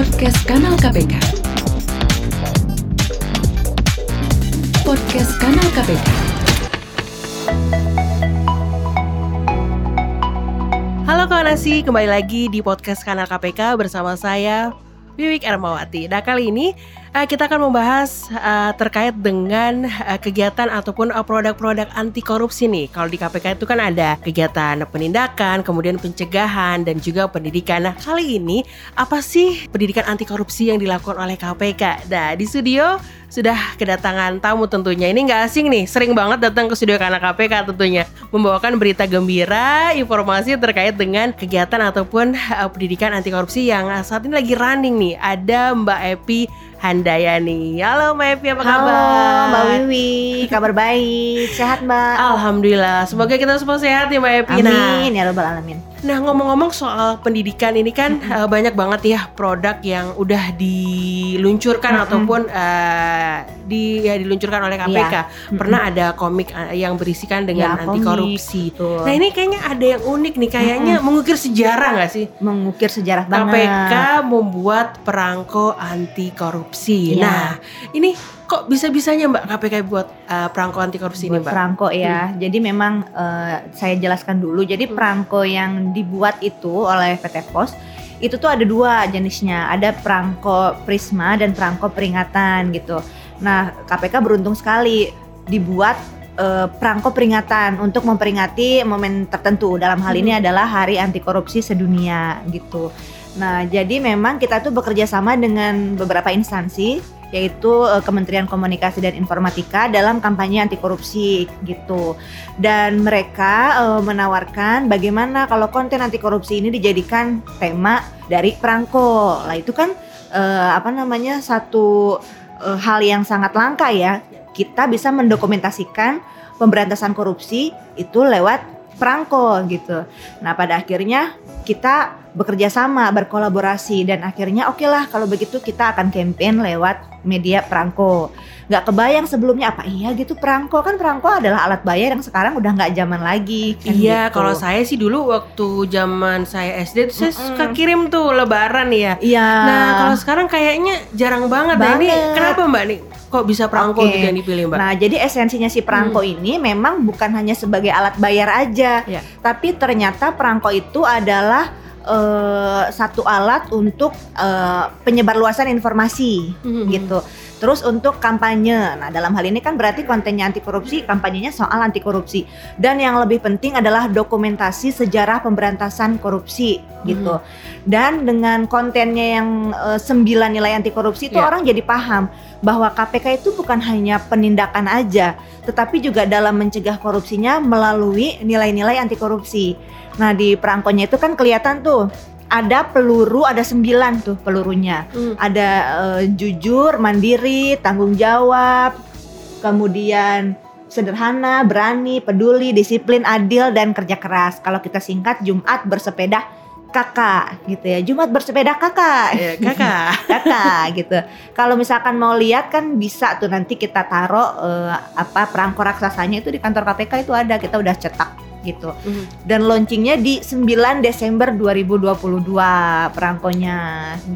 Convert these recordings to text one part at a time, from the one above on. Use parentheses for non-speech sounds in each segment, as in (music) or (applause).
Podcast Kanal KPK. Podcast Kanal KPK. Halo kawan nasi, kembali lagi di podcast kanal KPK bersama saya Wiwik Ermawati. Nah kali ini uh, kita akan membahas uh, terkait dengan uh, kegiatan ataupun produk-produk anti korupsi nih. Kalau di KPK itu kan ada kegiatan penindakan, kemudian pencegahan dan juga pendidikan. Nah kali ini apa sih pendidikan anti korupsi yang dilakukan oleh KPK? Nah di studio sudah kedatangan tamu tentunya. Ini nggak asing nih, sering banget datang ke studio Kana KPK tentunya. Membawakan berita gembira, informasi terkait dengan kegiatan ataupun uh, pendidikan anti korupsi yang saat ini lagi running nih. Ada Mbak Epi Handayani. Halo Mbak Epi, apa kabar? Halo Mbak Wiwi, kabar baik, sehat Mbak. Alhamdulillah, semoga kita semua sehat ya Mbak Epi. Amin ya robbal alamin. Nah ngomong-ngomong soal pendidikan ini kan uh, banyak banget ya produk yang udah diluncurkan Mm-mm. ataupun uh, di ya diluncurkan oleh KPK. Iya. Pernah ada komik uh, yang berisikan dengan Ya, anti komik, korupsi. betul. Nah ini kayaknya ada yang unik nih, kayaknya mengukir sejarah nggak sih? Mengukir sejarah banget. KPK membuat perangko anti korupsi. Iya. Nah ini kok bisa-bisanya Mbak KPK buat uh, perangko anti korupsi ini Buat Mbak? perangko ya. Jadi memang eh, saya jelaskan dulu. Jadi Hmm. perangko yang dibuat itu oleh PT Pos itu tuh ada dua jenisnya. Ada perangko prisma dan perangko peringatan gitu. Nah KPK beruntung sekali dibuat eh, perangko peringatan untuk memperingati momen tertentu. Dalam hal ini adalah Hari Anti Korupsi Sedunia gitu. Nah, jadi memang kita tuh bekerja sama dengan beberapa instansi yaitu eh, Kementerian Komunikasi dan Informatika dalam kampanye anti korupsi gitu. Dan mereka eh, menawarkan bagaimana kalau konten anti korupsi ini dijadikan tema dari perangko. Lah itu kan eh, apa namanya satu eh, hal yang sangat langka ya. Kita bisa mendokumentasikan pemberantasan korupsi itu lewat perangko gitu. Nah, pada akhirnya kita bekerja sama, berkolaborasi dan akhirnya oke lah kalau begitu kita akan campaign lewat media perangko. Nggak kebayang sebelumnya apa iya gitu perangko kan perangko adalah alat bayar yang sekarang udah nggak zaman lagi. kan Iya, gitu. kalau saya sih dulu waktu zaman saya SD tuh saya Mm-mm. suka kirim tuh lebaran ya. Iya. Nah, kalau sekarang kayaknya jarang banget. Nah, ini kenapa Mbak nih? Kok bisa perangko Oke. gitu yang dipilih Mbak? Nah, jadi esensinya si perangko ini memang bukan hanya sebagai alat bayar aja, Ya. tapi ternyata perangko itu adalah eh, satu alat untuk eh, penyebarluasan informasi Mhm. gitu. Terus untuk kampanye. Nah, dalam hal ini kan berarti kontennya anti korupsi, kampanyenya soal anti korupsi. Dan yang lebih penting adalah dokumentasi sejarah pemberantasan korupsi gitu. Dan dengan kontennya yang eh, sembilan nilai anti korupsi itu Ya. orang jadi paham bahwa KPK itu bukan hanya penindakan aja, tetapi juga dalam mencegah korupsinya melalui nilai-nilai anti korupsi. Nah, di perangkonya itu kan kelihatan tuh ada peluru, ada sembilan tuh pelurunya Hmm. ada eh, jujur, mandiri, tanggung jawab, kemudian sederhana, berani, peduli, disiplin, adil dan kerja keras. Kalau kita singkat Jumat bersepeda kakak gitu ya. Jumat bersepeda kakak. Ya, kakak. (laughs) kakak gitu. Kalau misalkan mau lihat kan bisa tuh nanti kita taruh eh, apa perangko raksasanya itu di kantor KPK itu ada. Kita udah cetak gitu. Mhm. Dan launchingnya di 9 Desember 2022 perangkonya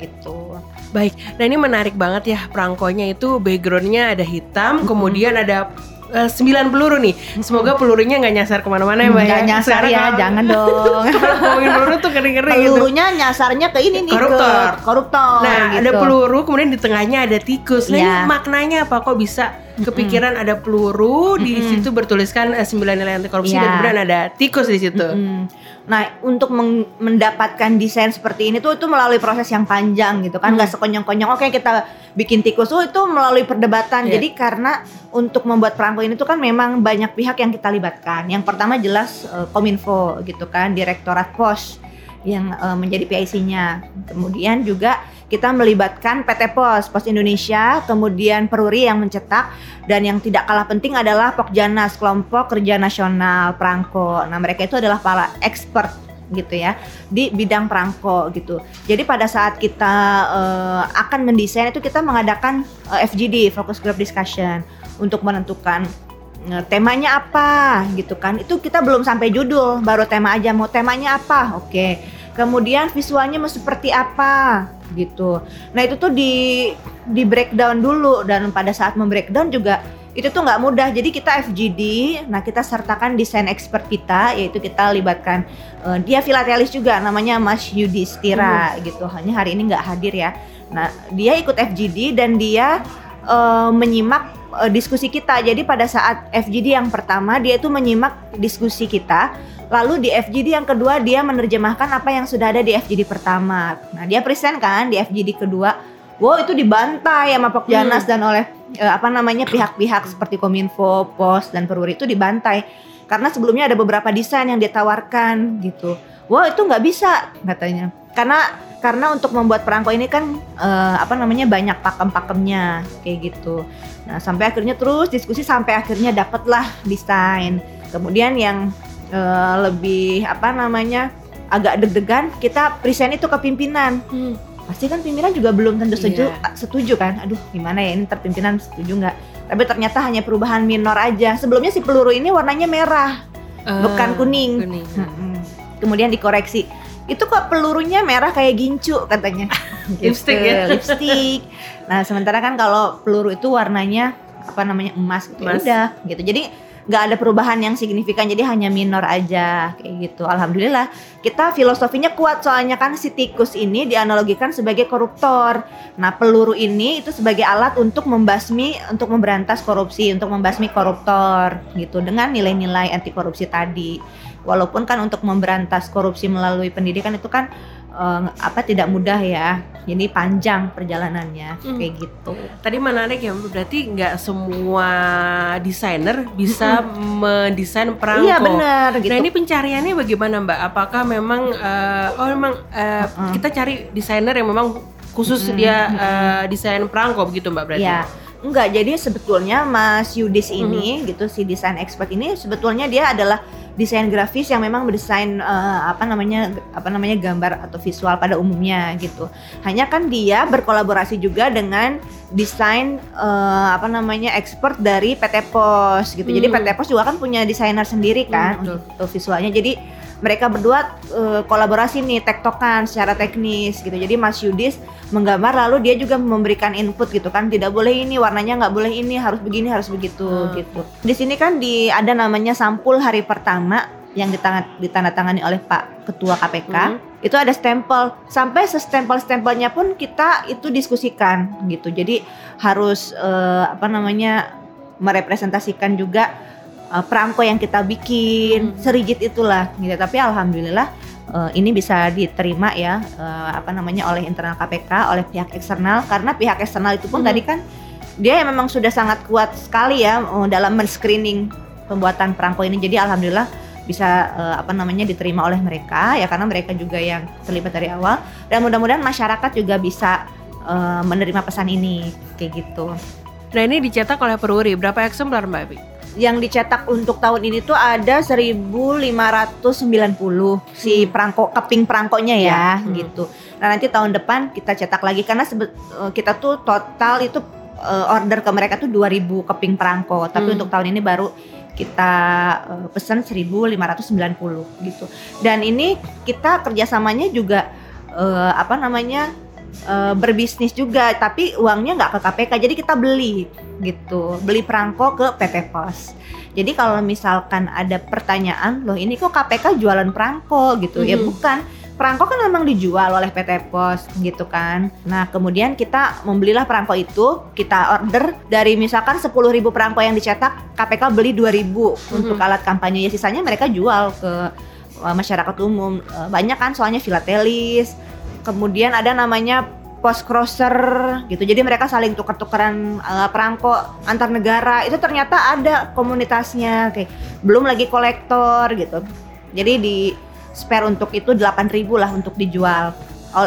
gitu. Baik. Nah, ini menarik banget ya perangkonya itu backgroundnya ada hitam, kemudian ada eh, sembilan peluru nih. Semoga pelurunya nggak nyasar ke mana-mana ya Mbak Nggak ya. nyasar Sekarang ya, kalau- jangan (laughs) dong. Kalau ngomongin peluru tuh ngeri-ngeri gitu. Pelurunya nyasarnya ke ini nih Koruptor. ke koruptor Nah, gitu. ada peluru, kemudian di tengahnya ada tikus. Nah, Iya. ini maknanya apa? Kok bisa kepikiran ada peluru di situ bertuliskan eh, sembilan nilai anti korupsi Iya. dan kemudian ada tikus di situ. Mm-mm. Nah, untuk mendapatkan desain seperti ini tuh itu melalui proses yang panjang gitu kan, Hmm. nggak sekonyong-konyong. Oke, kita bikin tikus, oh itu melalui perdebatan. Iya. Jadi karena untuk membuat perangko ini tuh kan memang banyak pihak yang kita libatkan. Yang pertama jelas eh, Kominfo gitu kan, Direktorat Pos yang eh, menjadi PIC-nya. Kemudian juga kita melibatkan PT Pos, Pos Indonesia, kemudian Peruri yang mencetak dan yang tidak kalah penting adalah Pokjanas, kelompok kerja nasional perangko. Nah, mereka itu adalah para expert gitu ya di bidang perangko gitu. Jadi pada saat kita eh, akan mendesain itu kita mengadakan eh, FGD, focus group discussion untuk menentukan eh, temanya apa gitu kan. Itu kita belum sampai judul, baru tema aja mau temanya apa. Oke. Kemudian visualnya mau seperti apa gitu. Nah itu tuh di di breakdown dulu dan pada saat membreakdown juga itu tuh nggak mudah. Jadi kita FGD, nah kita sertakan desain expert kita, yaitu kita libatkan uh, dia filatelis juga, namanya Mas Yudhistira gitu. Hanya hari ini nggak hadir ya. Nah dia ikut FGD dan dia uh, menyimak uh, diskusi kita. Jadi pada saat FGD yang pertama dia itu menyimak diskusi kita. Lalu di FGD yang kedua dia menerjemahkan apa yang sudah ada di FGD pertama. Nah dia present kan di FGD kedua. Wow itu dibantai sama Pokjanas Hmm. dan oleh eh, apa namanya pihak-pihak seperti Kominfo, Pos dan Peruri itu dibantai karena sebelumnya ada beberapa desain yang ditawarkan gitu. Wah itu nggak bisa katanya karena karena untuk membuat perangko ini kan eh, apa namanya banyak pakem-pakemnya kayak gitu. Nah sampai akhirnya terus diskusi sampai akhirnya dapatlah desain. Kemudian yang eh, lebih apa namanya agak deg-degan kita present itu ke pimpinan Hmm. pasti kan pimpinan juga belum tentu setuju, Iya. setuju kan aduh gimana ya ini ntar pimpinan setuju nggak tapi ternyata hanya perubahan minor aja sebelumnya si peluru ini warnanya merah bukan Ah, kuning kuning. Mm-mm. kemudian dikoreksi itu kok pelurunya merah kayak gincu katanya (laughs) Lipstick Gitu, ya? lipstick nah sementara kan kalau peluru itu warnanya apa namanya emas gitu Ya Emas. udah gitu jadi nggak ada perubahan yang signifikan jadi hanya minor aja kayak gitu. Alhamdulillah kita filosofinya kuat soalnya kan si tikus ini dianalogikan sebagai koruptor. Nah peluru ini itu sebagai alat untuk membasmi untuk memberantas korupsi untuk membasmi koruptor gitu dengan nilai-nilai anti korupsi tadi. Walaupun kan untuk memberantas korupsi melalui pendidikan itu kan eh, apa tidak mudah ya jadi panjang perjalanannya Hmm. kayak gitu Tadi menarik ya, berarti nggak semua desainer bisa mendesain perangko. iya benar gitu Nah ini pencariannya bagaimana Mbak? Apakah memang eh, oh memang eh, Mm-mm. kita cari desainer yang memang khusus Mm-mm, dia eh, desain perangko begitu Mbak berarti? Ya, enggak. Jadi sebetulnya Mas Yudis ini, gitu si desain expert ini sebetulnya dia adalah desain grafis yang memang mendesain eh, apa namanya apa namanya gambar atau visual pada umumnya gitu. Hanya kan dia berkolaborasi juga dengan desain eh, apa namanya expert dari PT Pos gitu. Jadi Hmm. PT Pos juga kan punya desainer sendiri kan Hmm, untuk visualnya. Jadi mereka berdua eh, kolaborasi nih tektokan secara teknis gitu. Jadi Mas Yudis menggambar lalu dia juga memberikan input gitu kan tidak boleh ini warnanya nggak boleh ini harus begini harus begitu Hmm. gitu di sini kan di ada namanya sampul hari pertama yang ditandatangani oleh Pak Ketua KPK Hmm. itu ada stempel sampai sestempel stempelnya pun kita itu diskusikan gitu jadi harus eh, apa namanya merepresentasikan juga eh, perangko yang kita bikin Hmm. serigit itulah gitu tapi alhamdulillah eh, ini bisa diterima ya eh, apa namanya oleh internal KPK oleh pihak eksternal karena pihak eksternal itu pun Hmm. tadi kan dia yang memang sudah sangat kuat sekali ya dalam men-screening pembuatan perangko ini jadi alhamdulillah bisa eh, apa namanya diterima oleh mereka ya karena mereka juga yang terlibat dari awal dan mudah-mudahan masyarakat juga bisa eh, menerima pesan ini kayak gitu. Nah ini dicetak oleh Peruri, berapa eksemplar Mbak Bi? Yang dicetak untuk tahun ini tuh ada 1590 si Hmm. perangko keping perangkonya ya Hmm. gitu. Nah nanti tahun depan kita cetak lagi karena sebe- eh, kita tuh total itu eh, order ke mereka tuh 2000 keping perangko, tapi Hmm. untuk tahun ini baru kita eh, pesan 1590 gitu. Dan ini kita kerjasamanya juga eh, apa namanya eh, berbisnis juga, tapi uangnya nggak ke KPK, jadi kita beli gitu, beli perangko ke PT Pos. Jadi kalau misalkan ada pertanyaan, loh ini kok KPK jualan perangko gitu, ya Mhm. bukan. Perangko kan memang dijual oleh PT Pos gitu kan. Nah kemudian kita membelilah perangko itu, kita order dari misalkan 10.000 perangko yang dicetak, KPK beli 2.000 untuk Mhm. alat kampanye. Ya sisanya mereka jual ke uh, masyarakat umum. Uh, banyak kan soalnya filatelis. Kemudian ada namanya post crosser gitu. Jadi mereka saling tukar-tukaran uh, perangko antar negara. Itu ternyata ada komunitasnya kayak belum lagi kolektor gitu. Jadi di spare untuk itu 8.000 lah untuk dijual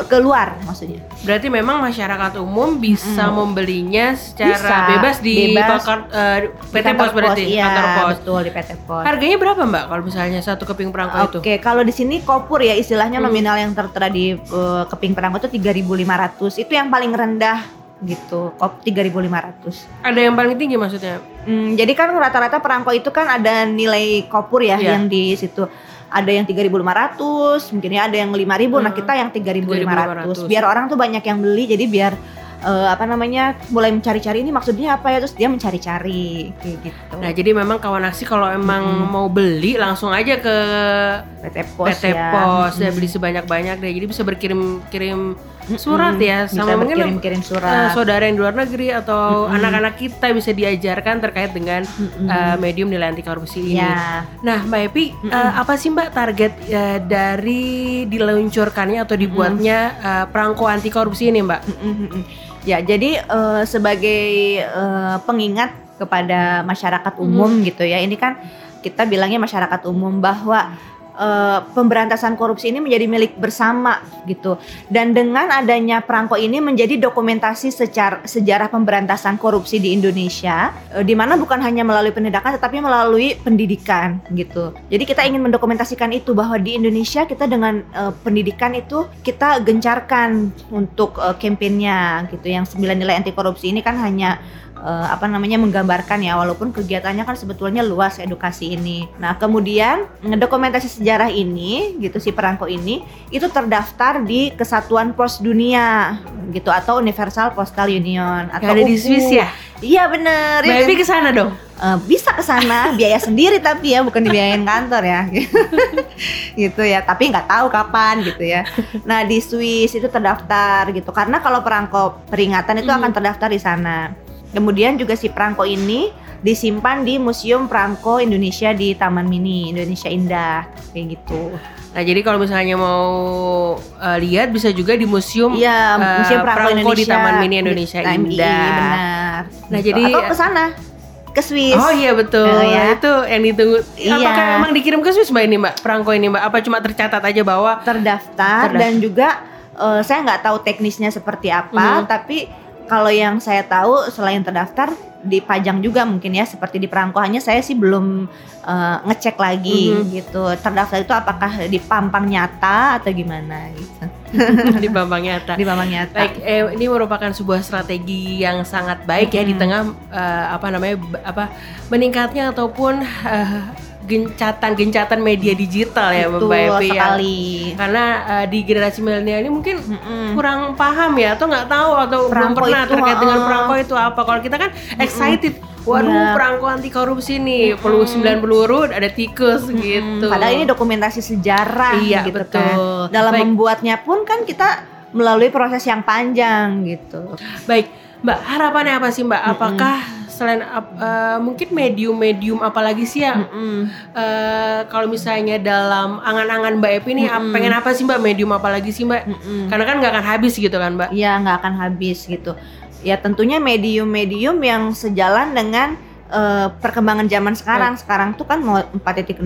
keluar maksudnya. Berarti memang masyarakat umum bisa Mm. membelinya secara Bisa, bebas di bebas. bakar eh, Di PT kantor Pos berarti, iya, kantor pos. betul di PT Pos. Harganya berapa Mbak kalau misalnya satu keping perangko itu? Oke, kalau di sini kopur ya istilahnya Hmm. nominal yang tertera di uh, keping perangko itu 3.500. Itu yang paling rendah gitu. Kop 3.500. Ada yang paling tinggi maksudnya? Hmm, jadi kan rata-rata perangko itu kan ada nilai kopur ya Iya. yang di situ. Ada yang 3.500 mungkin ya ada yang 5.000 nah Hmm. kita yang 3.500 3.500. biar orang tuh banyak yang beli jadi biar eh, apa namanya mulai mencari-cari ini maksudnya apa ya terus dia mencari-cari kayak gitu Nah, jadi memang kawan aksi kalau emang Mm-mm. mau beli langsung aja ke PT Pos PT ya Pos ya Mm-mm. beli sebanyak-banyak deh. Jadi bisa berkirim-kirim Mm-mm. Surat ya bisa sama mungkin berkirim-kirim eh, surat saudara yang di luar negeri atau Mm-mm. anak-anak kita bisa diajarkan terkait dengan Mm-mm. eh, medium nilai anti korupsi ini. ya Nah, Mbak Epi, eh, apa sih Mbak target eh, dari diluncurkannya atau dibuatnya eh, perangko anti korupsi ini, Mbak? Mm, mm, mm. Ya, jadi eh, sebagai eh, pengingat kepada masyarakat umum gitu ya. Ini kan kita bilangnya masyarakat umum bahwa eh, pemberantasan korupsi ini menjadi milik bersama gitu. Dan dengan adanya perangko ini menjadi dokumentasi secara sejarah pemberantasan korupsi di Indonesia eh, di mana bukan hanya melalui penindakan tetapi melalui pendidikan gitu. Jadi kita ingin mendokumentasikan itu bahwa di Indonesia kita dengan eh, pendidikan itu kita gencarkan untuk eh, kampanyenya gitu. Yang sembilan nilai anti korupsi ini kan hanya eh, apa namanya menggambarkan ya walaupun kegiatannya kan sebetulnya luas edukasi ini. Nah, kemudian dokumentasi sejarah ini gitu si perangko ini itu terdaftar di Kesatuan Pos Dunia gitu atau Universal Postal Union atau Yang ada di. Swiss ya? Iya bener Mbak ya Epi ke sana dong. Eh, bisa ke sana biaya sendiri tapi ya bukan dibiayain kantor ya (laughs) gitu ya tapi nggak tahu kapan gitu ya nah di Swiss itu terdaftar gitu karena kalau perangko peringatan itu Mhm. akan terdaftar di sana kemudian juga si perangko ini disimpan di Museum Perangko Indonesia di Taman Mini Indonesia Indah kayak gitu Nah, jadi kalau misalnya mau eh, lihat bisa juga di museum eh, Museum Perangko, Perangko Indonesia di Taman Mini Indonesia TMI, Indah. benar Nah, Gitu. jadi- atau ke sana ke Swiss Oh iya betul. Oh, ya. Itu yang ditunggu. Iya. Apakah memang dikirim ke Swiss Mbak ini Mbak? Perangko ini Mbak? Apa cuma tercatat aja bahwa terdaftar, Terdaftar. dan juga eh, saya nggak tahu teknisnya seperti apa, Mhm. tapi kalau yang saya tahu selain terdaftar dipajang juga mungkin ya seperti di perangko hanya saya sih belum eh, ngecek lagi Mhm. gitu terdaftar itu apakah dipampang nyata atau gimana gitu (laughs) di Bambang Nyata? di pampang nyata Baik, eh, ini merupakan sebuah strategi yang sangat baik ya di tengah eh, apa namanya apa meningkatnya ataupun eh, gencatan-gencatan media digital ya Betul Mbak Epi ya. sekali Karena eh, di generasi milenial ini mungkin Mm-mm. kurang paham ya atau nggak tahu atau belum Perangko pernah itu, terkait dengan uh-uh. perangko itu apa. Kalau kita kan excited, waduh Iya. perangko anti korupsi nih, Mm-mm. peluru sembilan peluru ada tikus Mm-mm. gitu. padahal ini dokumentasi sejarah Iya, gitu betul. kan dalam Baik. membuatnya pun kan kita melalui proses yang panjang gitu Baik, Mbak, harapannya apa sih Mbak? Apakah selain eh, mungkin medium-medium apalagi sih yang Mm-mm. eh, kalau misalnya dalam angan-angan Mbak Epi nih Mm-mm. pengen apa sih Mbak? Medium apalagi sih Mbak? Mm-mm. Karena kan nggak akan habis gitu kan Mbak? ya nggak akan habis gitu ya tentunya medium-medium yang sejalan dengan eh, perkembangan zaman sekarang. Sekarang tuh kan mau 4.0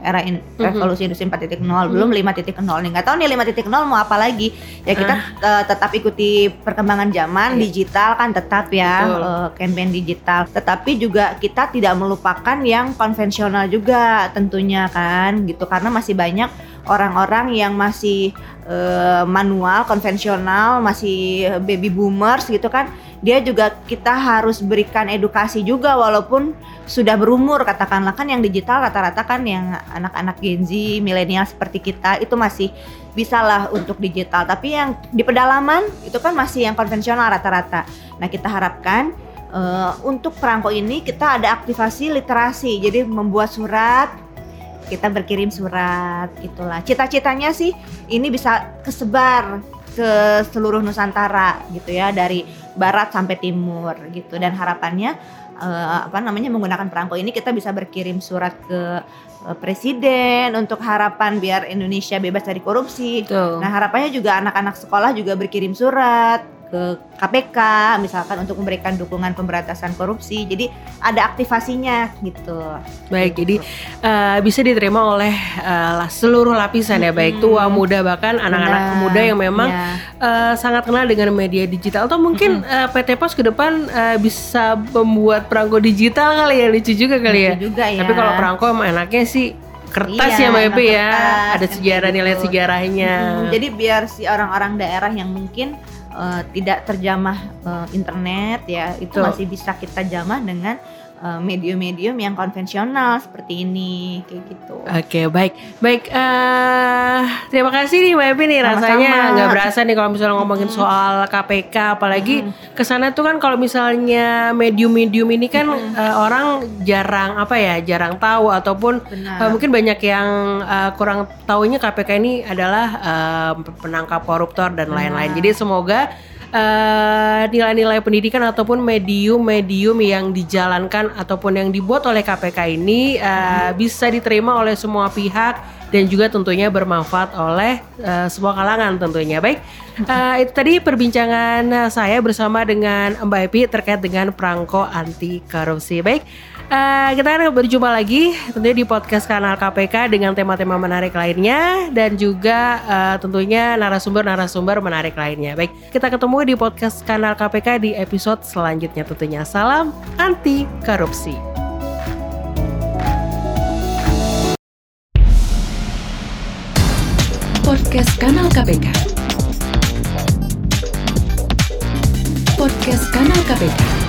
era in- Mhm. revolusi industri 4.0 belum 5.0 nih. Nggak tahu nih 5.0 mau apa lagi. Ya kita eh, tetap ikuti perkembangan zaman Iya. digital kan tetap ya Betul. eh, campaign digital. Tetapi juga kita tidak melupakan yang konvensional juga tentunya kan gitu. Karena masih banyak orang-orang yang masih eh, manual konvensional masih baby boomers gitu kan dia juga kita harus berikan edukasi juga walaupun sudah berumur katakanlah kan yang digital rata-rata kan yang anak-anak Gen Z milenial seperti kita itu masih bisa lah untuk digital. Tapi yang di pedalaman itu kan masih yang konvensional rata-rata. Nah kita harapkan eh, untuk perangko ini kita ada aktivasi literasi. Jadi membuat surat kita berkirim surat itulah cita-citanya sih ini bisa kesebar ke seluruh Nusantara gitu ya dari barat sampai timur gitu dan harapannya eh, apa namanya menggunakan perangko ini kita bisa berkirim surat ke eh, presiden untuk harapan biar Indonesia bebas dari korupsi. Betul. Nah harapannya juga anak-anak sekolah juga berkirim surat ke KPK misalkan untuk memberikan dukungan pemberantasan korupsi. Jadi ada aktivasinya gitu. Baik, Gitu. jadi eh, bisa diterima oleh eh, lah- seluruh lapisan ya, baik tua, muda, bahkan anak-anak muda yang memang Ya. eh, sangat kenal dengan media digital. Atau mungkin eh, PT Pos ke depan eh, bisa membuat perangko digital kali ya, lucu juga kali ya. Lucu juga ya. Tapi kalau perangko emang enaknya sih kertas Iya, ya Mbak Epi ya, kertas, ada sejarah nilai gitu. sejarahnya. Mm, jadi biar si orang-orang daerah yang mungkin eh, tidak terjamah eh, internet ya itu Betul. masih bisa kita jamah dengan medium-medium yang konvensional seperti ini kayak gitu. Oke baik baik eh terima kasih nih Mbak Epi nih Sama-sama. rasanya nggak berasa nih kalau misalnya ngomongin Mm-mm. soal KPK apalagi Mm-mm. ke sana tuh kan kalau misalnya medium-medium ini kan eh, orang jarang apa ya jarang tahu ataupun Benar. eh, mungkin banyak yang eh, kurang tahunya KPK ini adalah eh, penangkap koruptor dan lain-lain. Jadi semoga eh, nilai-nilai pendidikan ataupun medium-medium yang dijalankan ataupun yang dibuat oleh KPK ini eh, bisa diterima oleh semua pihak dan juga tentunya bermanfaat oleh eh, semua kalangan tentunya. Baik, eh, itu tadi perbincangan saya bersama dengan Mbak Epi terkait dengan perangko anti korupsi. Baik, eh, kita akan berjumpa lagi tentunya di podcast kanal KPK dengan tema-tema menarik lainnya dan juga eh, tentunya narasumber-narasumber menarik lainnya. Baik, kita ketemu di podcast kanal KPK di episode selanjutnya tentunya. Salam anti korupsi. Podcast Kanal KPK. Podcast Kanal KPK.